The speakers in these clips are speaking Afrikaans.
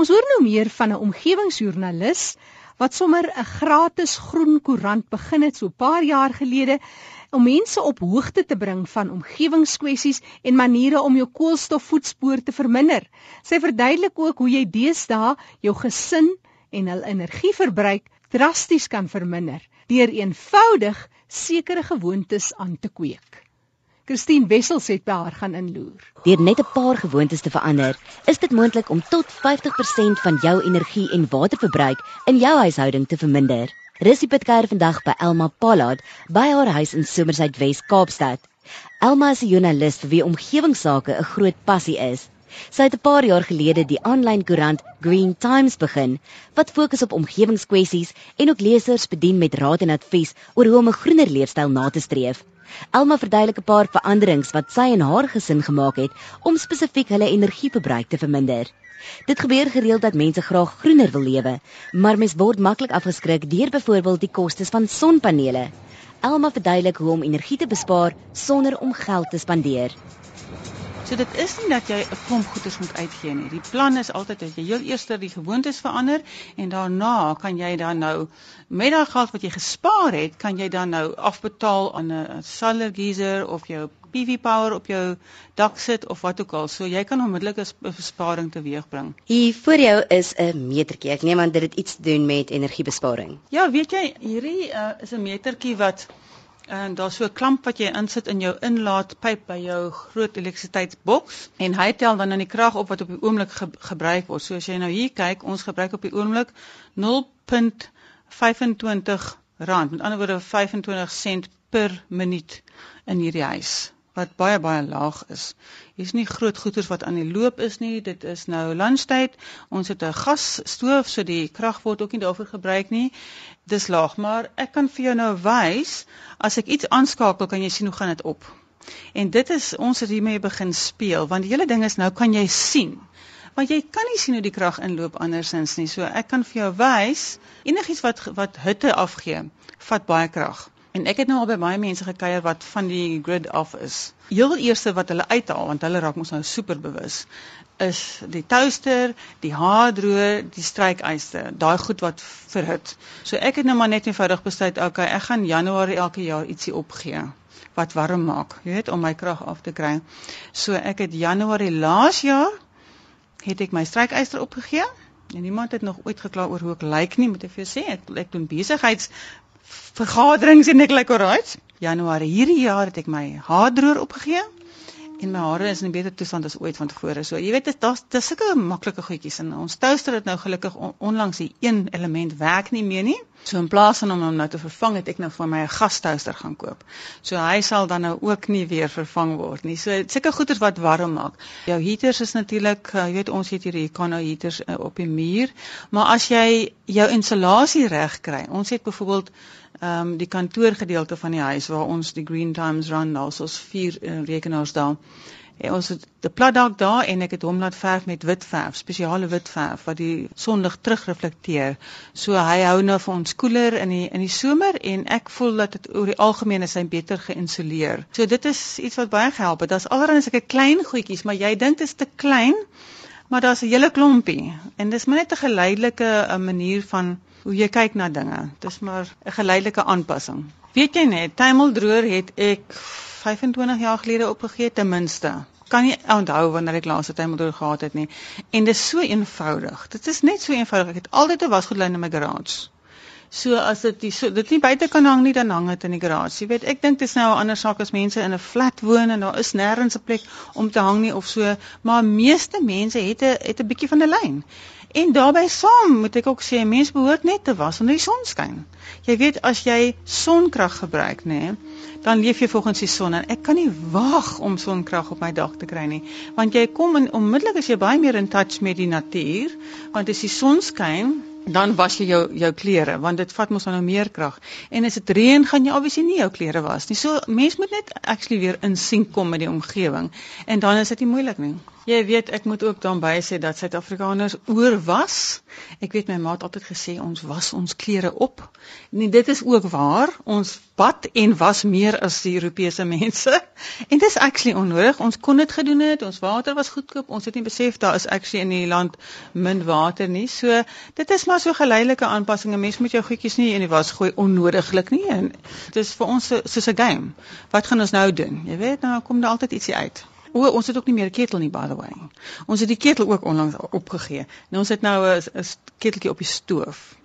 Ons hoor nou meer van 'n omgewingsjoernalis wat sommer 'n gratis groen koerant begin het so 'n paar jaar gelede om mense op hoogte te bring van omgewingskwessies en maniere om jou koolstofvoetspoor te verminder. Sy verduidelik ook hoe jy deesdae jou gesin en hul energieverbruik drasties kan verminder deur eenvoudig sekere gewoontes aan te kweek. Christine Wessels het by haar gaan inloer. Deur net 'n paar gewoontes te verander, is dit moontlik om tot 50% van jou energie en waterverbruik in jou huishouding te verminder. Rissie Pitker vandag by Elma Pollard by haar huis in Somersuid Wes Kaapstad. Elma is 'n joernalis vir wie omgewingsake 'n groot passie is. Sy het 'n paar jaar gelede die aanlyn koerant Green Times begin wat fokus op omgewingskwessies en ook lesers bedien met raad en advies oor hoe om 'n groener leefstyl na te streef. Elma verduidelik 'n paar veranderings wat sy en haar gesin gemaak het om spesifiek hulle energieverbruik te verminder. Dit gebeur gereeld dat mense graag groener wil lewe, maar mens word maklik afgeskrik deur byvoorbeeld die kostes van sonpanele. Elma verduidelik hoe om energie te bespaar sonder om geld te spandeer. So dit is nie dat jy 'n klomp goederes moet uitgee nie. Die plan is altyd dat jy heel eers die gewoontes verander en daarna kan jy dan nou met daai geld wat jy gespaar het, kan jy dan nou afbetaal aan 'n solar geyser of jou PV power op jou dak sit of wat ook al. So jy kan onmiddellik 'n besparing teweegbring. Hier voor jou is 'n metertjie. Ek neem aan dit het iets te doen met energiebesparing. Ja, weet jy, hierdie uh, is 'n metertjie wat en daar's so 'n klamp wat jy insit in jou inlaatpyp by jou groot elektrisiteitsboks en hy tel dan aan die krag op wat op die oomblik ge gebruik word. So as jy nou hier kyk, ons gebruik op die oomblik 0.25 rand, met ander woorde 25 sent per minuut in hierdie huis wat baie baie laag is. Hier's nie groot goederes wat aan die loop is nie. Dit is nou lunchtyd. Ons het 'n gasstoof, so die krag word ook nie daarvoor gebruik nie. Dis laag, maar ek kan vir jou nou wys as ek iets aanskakel, kan jy sien hoe gaan dit op. En dit is ons het hiermee begin speel want die hele ding is nou kan jy sien. Want jy kan nie sien hoe die krag inloop andersins nie. So ek kan vir jou wys enigiets wat wat hitte afgee, vat baie krag. En ek het nou al by baie mense gekuier wat van die grid af is. Heel eerste wat hulle uithaal want hulle raak mos nou super bewus is die toaster, die haardroër, die strykyster, daai goed wat verhit. So ek het nou maar net eenvoudig besluit, okay, ek gaan Januarie elke jaar ietsie opgee wat warm maak, jy weet, om my krag af te kry. So ek het Januarie laas jaar het ek my strykyster opgegee. En niemand het nog ooit gekla oor hoe ek lyk nie, moet ek vir jou sê. Ek, ek doen besigheids vergaderings en ek lyk alright. Januarie hierdie jaar het ek my haardroër opgegee en my hare is in 'n beter toestand as ooit van tevore. So jy weet dit daar's dis sulke maklike goedjies en ons toaster het nou gelukkig on, onlangs die een element werk nie meer nie. So in plaas van om hom nou te vervang het ek nou vir my 'n gastoaster gaan koop. So hy sal dan nou ook nie weer vervang word nie. So sulke goeders wat warm maak. Jou heaters is natuurlik, uh, jy weet ons het hierdie Econo heaters uh, op die muur, maar as jy jou insulasie reg kry. Ons het byvoorbeeld ehm um, die kantoorgedeelte van die huis waar ons die Green Times run, daar's ons vier uh, rekenaars daar. En ons het 'n plat dak daar en ek het hom laat verf met wit verf, spesiale wit verf wat die sonlig terugreflekteer. So hy hou nou vir ons koeler in die in die somer en ek voel dat dit oor die algemeen is hy beter geïnsuleer. So dit is iets wat baie gehelp het. Daar's allerlei sulke klein goedjies, maar jy dink dit is te klein, maar daar's 'n hele klompie en dis maar net 'n geleidelike 'n manier van hoe jy kyk na dinge. Dis maar 'n geleidelike aanpassing. Weet jy net, tuimeldroër het ek 25 jaar gelede opgegee ten minste. Kan nie onthou wanneer ek laas 'n tuimeldroër gehad het nie. En dit is so eenvoudig. Dit is net so eenvoudig. Ek het altyd 'n wasgoedlyn in my garage. So as dit die, so dit nie buite kan hang nie, dan hang dit in die garage. Jy weet, ek dink dit is nou 'n ander saak as mense in 'n flat woon en daar is nêrens 'n plek om te hang nie of so, maar meeste mense het 'n het 'n bietjie van 'n lyn. En daarbey saam moet ek ook sê mense behoort net te was wanneer die son skyn. Jy weet as jy sonkrag gebruik, nê, dan leef jy volgens die son en ek kan nie wag om sonkrag op my dak te kry nie, want jy kom in onmiddellik as jy baie meer in touch met die natuur, want as die son skyn, dan was jy jou jou klere want dit vat mos nou meer krag. En as dit reën, gaan jy obviously nie jou klere was nie. So mens moet net actually weer in sink kom met die omgewing en dan is dit nie moeilik nie. Jy weet, ek moet ook dan by sê dat Suid-Afrikaners oorwas. Ek weet my ma het altyd gesê ons was ons klere op. Nee, dit is ook waar. Ons bad en was meer as die Europese mense. En dis actually onnodig. Ons kon dit gedoen het. Ons water was goedkoop. Ons het nie besef daar is actually in die land min water nie. So dit is maar so geleidelike aanpassings. Mens moet jou goedjies nie in die was gooi onnodiglik nie. Dit is vir ons soos 'n game. Wat gaan ons nou doen? Jy weet, nou kom daar altyd ietsie uit. O, ons het ook nie meer 'n ketel nie by the way. Ons het die ketel ook onlangs opgegee. Nou ons het nou 'n keteltjie op die stoof.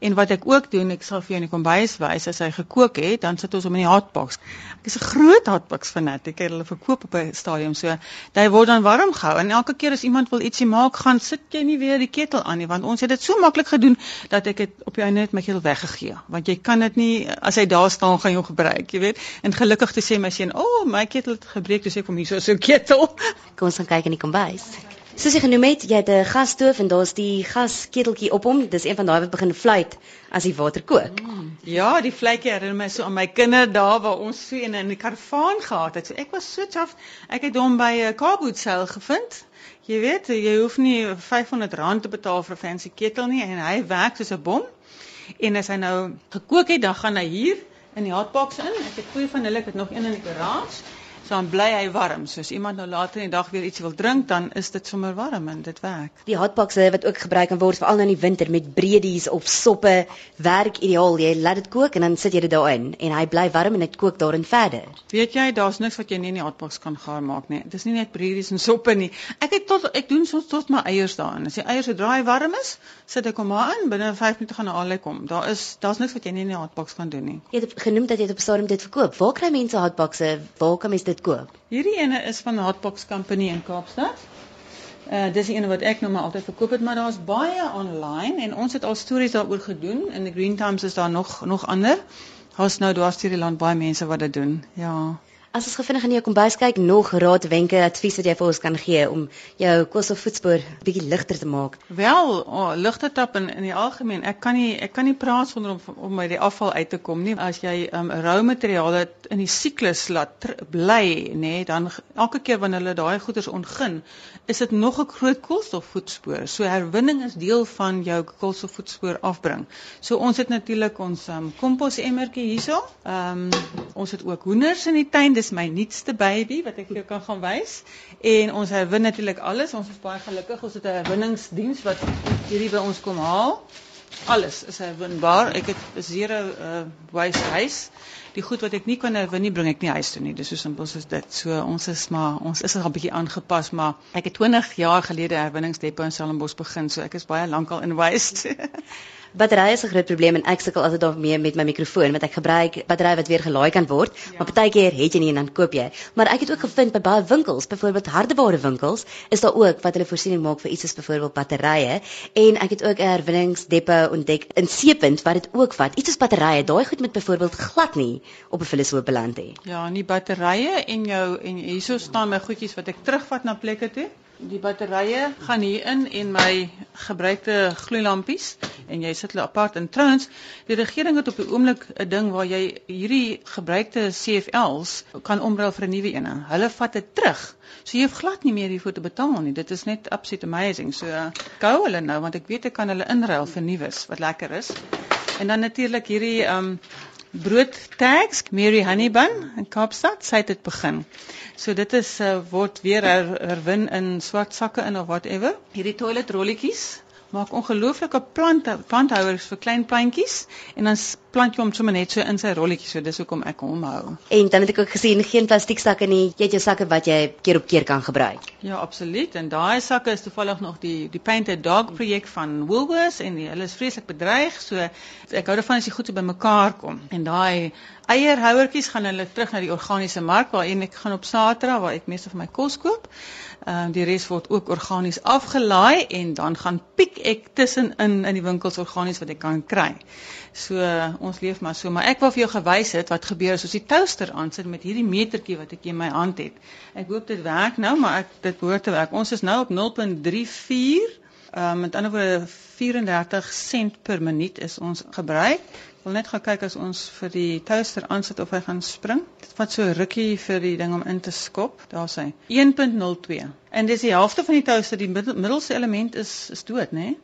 En wat ek ook doen, ek sal vir jou in die kombuis wys as hy gekook het, dan sit ons hom in die hotbox. Ek is 'n groot hotbox fanatic. Ek het hulle verkoop op 'n stadium so. Hy word dan warm gehou en elke keer as iemand wil ietsie maak, gaan sit jy nie weer die ketel aan nie, want ons het dit so maklik gedoen dat ek dit op die einde net my ketel weggegee. Want jy kan dit nie as hy daar staan gaan jy hom gebruik, jy weet. En gelukkig te sê my seun, "O, oh, my ketel het gebreek," dis ek kom hier so so ketel. Kom ons gaan kyk in die kombuis. Soos jy genoem het, jy het 'n gasstoof en daar's die gasketeltjie op hom. Dis een van daai wat begin fluit as die water kook. Mm, ja, die fluitjie herinner my so aan my kinderdae waar ons so een in die karavaan gehad het. So ek was so chaff. Ek het hom by 'n Kaaphoutseil gevind. Jy weet, jy hoef nie R500 te betaal vir 'n fancy ketel nie en hy werk soos 'n bom. En as hy nou gekook het, dan gaan hy hier in die hotbox in. Ek het twee van hulle, ek het nog een in die garage so dan bly hy warm. So as iemand nou later in die dag weer iets wil drink, dan is dit sommer warm en dit werk. Die hotboxe wat ook gebruik kan word veral nou in die winter met breedies of soppe, werk ideaal. Jy laat dit kook en dan sit jy dit daarin en hy bly warm en dit kook daarin verder. Weet jy, daar's niks wat jy nie in die hotbox kan gaar maak nie. Dit is nie net breedies en soppe nie. Ek het tot ek doen soms tot my eiers daarin. As die eiers so draai warm is, sit ek hom maar in binne 5 minute gaan hy al kom. Daar is daar's niks wat jy nie in die hotbox kan doen nie. Jy het genoem dat jy dit op stadium dit verkoop. Waar kry mense hotboxe? Waar kan mense dit koop? Hierdie ene is van Hotbox Company in Kaapstad. Uh dis die ene wat ek nou maar altyd verkoop het, maar daar's baie online en ons het al stories daaroor gedoen. In the Green Times is daar nog nog ander. Daar's nou dwars deur die land baie mense wat dit doen. Ja. As ons gevindig in jou kombuis kyk, nog raad, wenke, advies wat jy vir ons kan gee om jou kos of voetspoor bietjie ligter te maak. Wel, oh, ligter tap in in die algemeen. Ek kan nie ek kan nie praat sonder om om my die afval uit te kom nie. As jy um rou materiale in die siklus laat bly, nê, nee, dan elke keer wanneer hulle daai goeders ontgin, is dit nog 'n groot koolstofvoetspoor. So herwinning is deel van jou koolstofvoetspoor afbring. So ons het natuurlik ons um komposemmertjie hierso. Um ons het ook hoenders in die tuin dis my nuutste baby wat ek jou kan gaan wys. En ons herwin natuurlik alles. Ons is baie gelukkig. Ons het 'n herwinningsdiens wat hierdie by ons kom haal. Alles is herwinbaar. Ek het 'n zero uh waste huis. Die goed wat ek nie kan herwin nie, bring ek nie huis toe nie. Dis so simpel soos dit. So ons is maar ons is al 'n bietjie aangepas, maar ek het 20 jaar gelede herwinningsdepo in Stellenbosch begin, so ek is baie lankal in waste. Batterye is 'n groot probleem en ek sukkel altyd daarmee met my mikrofoon want ek gebruik batterye wat weer gelaai kan word, ja. maar partykeer het jy nie en dan koop jy. Maar ek het ook gevind by baie winkels, byvoorbeeld hardeware winkels, is daar ook wat hulle voorsiening maak vir iets soos byvoorbeeld batterye en ek het ook 'n herwinningsdepo ontdek in Seepunt wat dit ook vat. Iets soos batterye, daai goed met byvoorbeeld glad nie op 'n vullishoop beland hê. Ja, nie batterye en jou en hierso staan my goedjies wat ek terugvat na plekke toe die batterye gaan hier in en my gebruikte gloeilampies en jy sit hulle apart in trouens die regering het op die oomblik 'n ding waar jy hierdie gebruikte CFLs kan omruil vir 'n nuwe een. Hulle vat dit terug. So jy hoef glad nie meer hiervoor te betaal nie. Dit is net absolute amazing. So gou hulle nou want ek weet ek kan hulle inruil vir nuus wat lekker is. En dan natuurlik hierdie um brood tags Mary Honeybun in Kaapstad sy het dit begin. So dit is uh, word weer her, herwin in swart sakke in of whatever. Hierdie toilet rolletjies maak ongelooflike plant planthouers vir klein plantjies en dan plant jy hom sommer net so in sy rolletjie so dis hoekom ek hom hou. En dan het ek ook gesien geen plastiek sakke nie. Jy het jou sakke wat jy keer op keer kan gebruik. Ja, absoluut. En daai sakke is toevallig nog die die Painted Dog projek van Woolworths en die, hulle is vreeslik bedreig. So ek hou daarvan as jy goed so bymekaar kom. En daai eierhouertjies gaan hulle terug na die organiese mark waar ek gaan op Saterdag waar ek meeste van my kos koop. Ehm um, die res word ook organies afgelaai en dan gaan piek ek tussenin in die winkels organies wat ek kan kry. So ons leef maar so, maar ek wou vir jou gewys het wat gebeur as ons die toaster aansit met hierdie metertjie wat ek in my hand het. Ek hoop dit werk nou, maar ek dit behoort te werk. Ons is nou op 0.34 Ehm um, met ander woorde 34 sent per minuut is ons gebruik. Wil net gaan kyk as ons vir die toaster aansit of hy gaan spring. Dit vat so rukkie vir die ding om in te skop. Daar's hy. 1.02. En dis die helfte van die toaster, die middel, middelste element is is dood, né? Nee?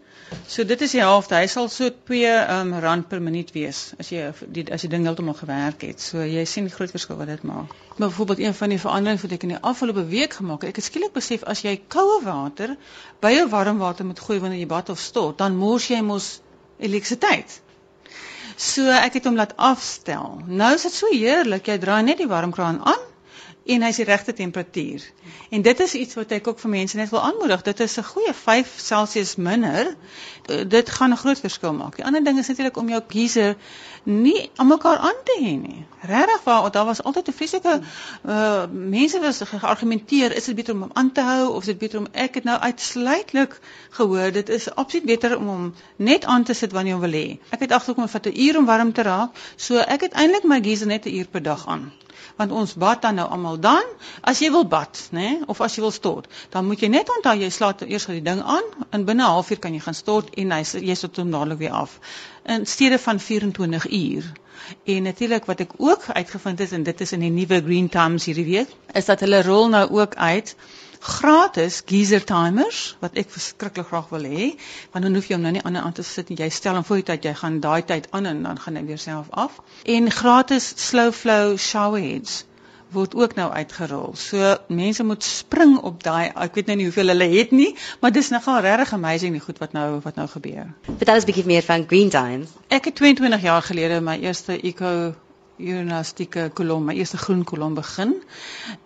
So dit is die helfte. Hy sal so 2 um, rand per minuut wees as jy die as jy ding heeltemal gewerk het. So jy sien die groot verskil wat dit maak. Maar byvoorbeeld een van die veranderings wat ek in die afgelope week gemaak het, ek het skielik besef as jy koue water by jou warm water moet gooi wanneer jy bad of stort, dan mors jy mos elektrisiteit. So ek het hom laat afstel. Nou is dit so heerlik. Jy draai net die warmkraan aan en hy's die regte temperatuur. En dit is iets wat ek ook vir mense net wil aanmoedig. Dit is 'n goeie 5 Celsius minder. Dit gaan 'n groot verskil maak. Die ander ding is natuurlik om jou geyser nie aan mekaar aan te hê nie. Regtig waar, daar was altyd 'n vreeslike uh mense was geargumenteer, is dit beter om hom aan te hou of is dit beter om ek het nou uitsluitlik gehoor dit is absoluut beter om hom net aan te sit wanneer jy wil hê. Ek het agterkom om vat 'n uur om warm te raak, so ek het eintlik my geyser net 'n uur per dag aan want ons bad dan nou almal dan as jy wil bad nê nee, of as jy wil stort dan moet jy net onthou jy slaat eers die ding aan en binne 'n halfuur kan jy gaan stort en hy jy sit hom dadelik weer af. In steede van 24 uur. En natuurlik wat ek ook uitgevind het en dit is in die nuwe Green Times hierdie week is dat hulle rol nou ook uit gratis geyser timers wat ek verskriklik graag wil hê want dan hoef jy hom nou nie aan aan te sit jy stel hom voor die tyd jy gaan daai tyd aan en dan gaan hy weer self af en gratis slow flow shower heads word ook nou uitgerol. So mense moet spring op daai ek weet nou nie hoeveel hulle het nie, maar dis nogal regtig amazing die goed wat nou wat nou gebeur. Vertel ons 'n bietjie meer van Green Times. Ek het 22 jaar gelede my eerste eco journalistieke kolom, my eerste groen kolom begin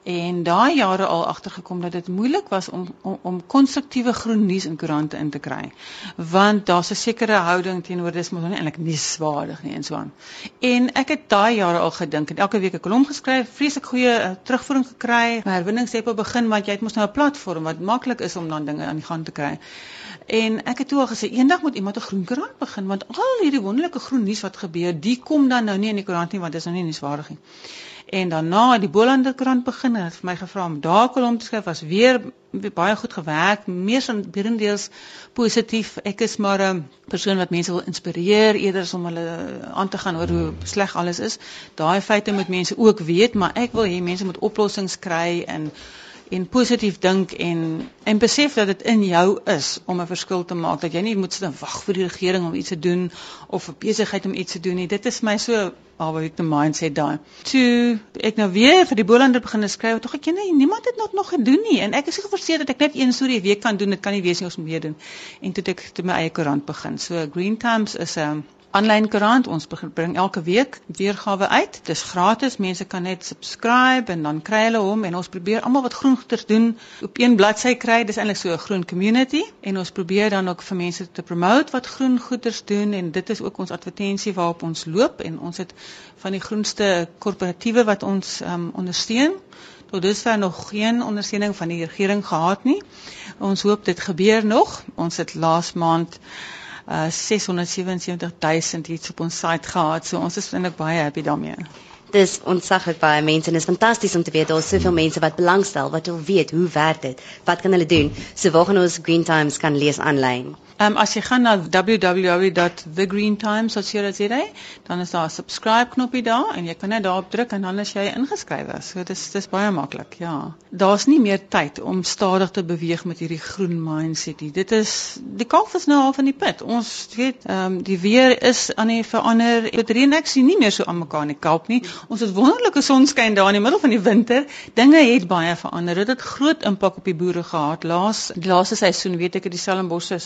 en daai jare al agtergekom dat dit moeilik was om om, om konstruktiewe groen nuus in koerante in te kry. Want daar's 'n sekere houding teenoor dis mos nie eintlik nuuswaardig nie en so aan. En ek het daai jare al gedink en elke week 'n kolom geskryf, vreeslik goeie uh, terugvoering gekry. My herwinningstep begin want jy het mos nou 'n platform wat maklik is om dan dinge aan die gang te kry. En ek het toe al gesê eendag moet iemand 'n groen koerant begin want al hierdie wonderlike groen nuus wat gebeur, die kom dan nou nie in die koerant nie want is nou nie nuuswaardig nie. En daarna het die Bolander koerant begin en het vir my gevra om daar kolom te skryf was weer baie goed gewerk, mees en berendeels positief. Ek is maar 'n persoon wat mense wil inspireer eerder as om hulle aan te gaan oor hoe sleg alles is. Daai feite moet mense ook weet, maar ek wil hê mense moet oplossings kry en en positief dink en en besef dat dit in jou is om 'n verskil te maak dat jy nie moet sit en wag vir die regering om iets te doen of 'n besigheid om iets te doen nie. Dit is my so alwe het 'n mindset daai toe ek nou weer vir die Bolander begin skryf tog ek nee niemand het dit nog gedoen nie. En ek is geforseer dat ek net een storie 'n week kan doen dit kan nie wees nie ons moet meer doen. En toe het ek te my eie koerant begin. So Green Times is 'n um, aanlyn koerant. Ons bring elke week weergawe uit. Dit is gratis. Mense kan net subscribe en dan kry hulle hom en ons probeer almal wat groen goeders doen op een bladsy kry. Dis eintlik so 'n groen community en ons probeer dan ook vir mense te promote wat groen goeders doen en dit is ook ons advertensie waarop ons loop en ons het van die groenste korporatiewe wat ons um, ondersteun. Tot dusver nog geen ondersteuning van die regering gehad nie. Ons hoop dit gebeur nog. Ons het laas maand uh 677 000 iets op ons site gehad. So ons is eintlik baie happy daarmee. Dis ontsaglik baie mense en dit is fantasties om te weet daar is soveel mense wat belangstel, wat wil weet hoe werk dit? Wat kan hulle doen? So waar gaan ons Green Times kan lees aanlyn? Ehm um, as jy gaan na www.thegreentimes.co.za, dan is daar 'n subscribe knoppie daar en jy kan net daarop druk en dan is jy ingeskrywe. So dis dis baie maklik, ja. Daar's nie meer tyd om stadig te beweeg met hierdie groen mindset nie. Dit is die kalf is nou al van die put. Ons weet ehm um, die weer is aan die verander. Dit reën ek sien nie meer so aan mekaar in die Kaap nie. Ons het wonderlike sonskyn daar in die middel van die winter. Dinge het baie verander. Dit het groot impak op die boere gehad. Laas laaste seisoen weet ek het die Stellenbosch se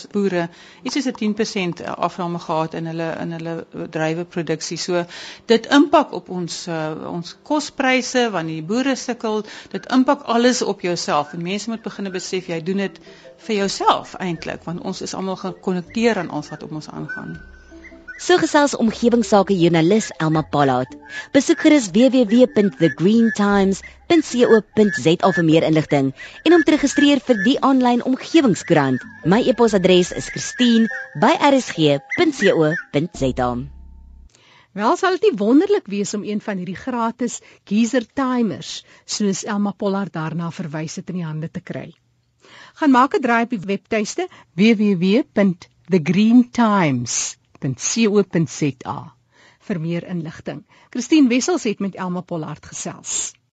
iets soos 'n 10% afname gehad in hulle in hulle druiweproduksie. So dit impak op ons uh, ons kospryse wanneer die boere sukkel. Dit impak alles op jouself. En mense moet begin besef jy doen dit vir jouself eintlik want ons is almal gekonnekteer aan ons wat op ons aangaan. So gesels omgewingsake joernalis Elma Pallad. Besoek gerus www.thegreentimes.co.za vir meer inligting en om te registreer vir die aanlyn omgewingskoerant. My e-posadres is christine@rsg.co.za. Wel sal dit wonderlik wees om een van hierdie gratis geyser timers soos Elma Pollard daarna verwys het in die hande te kry. Gaan maak 'n draai op die webtuiste www.thegreentimes.co.za www.rsg.co.za. vir meer inligting. Christine Wessels het met Elma Pollard gesels.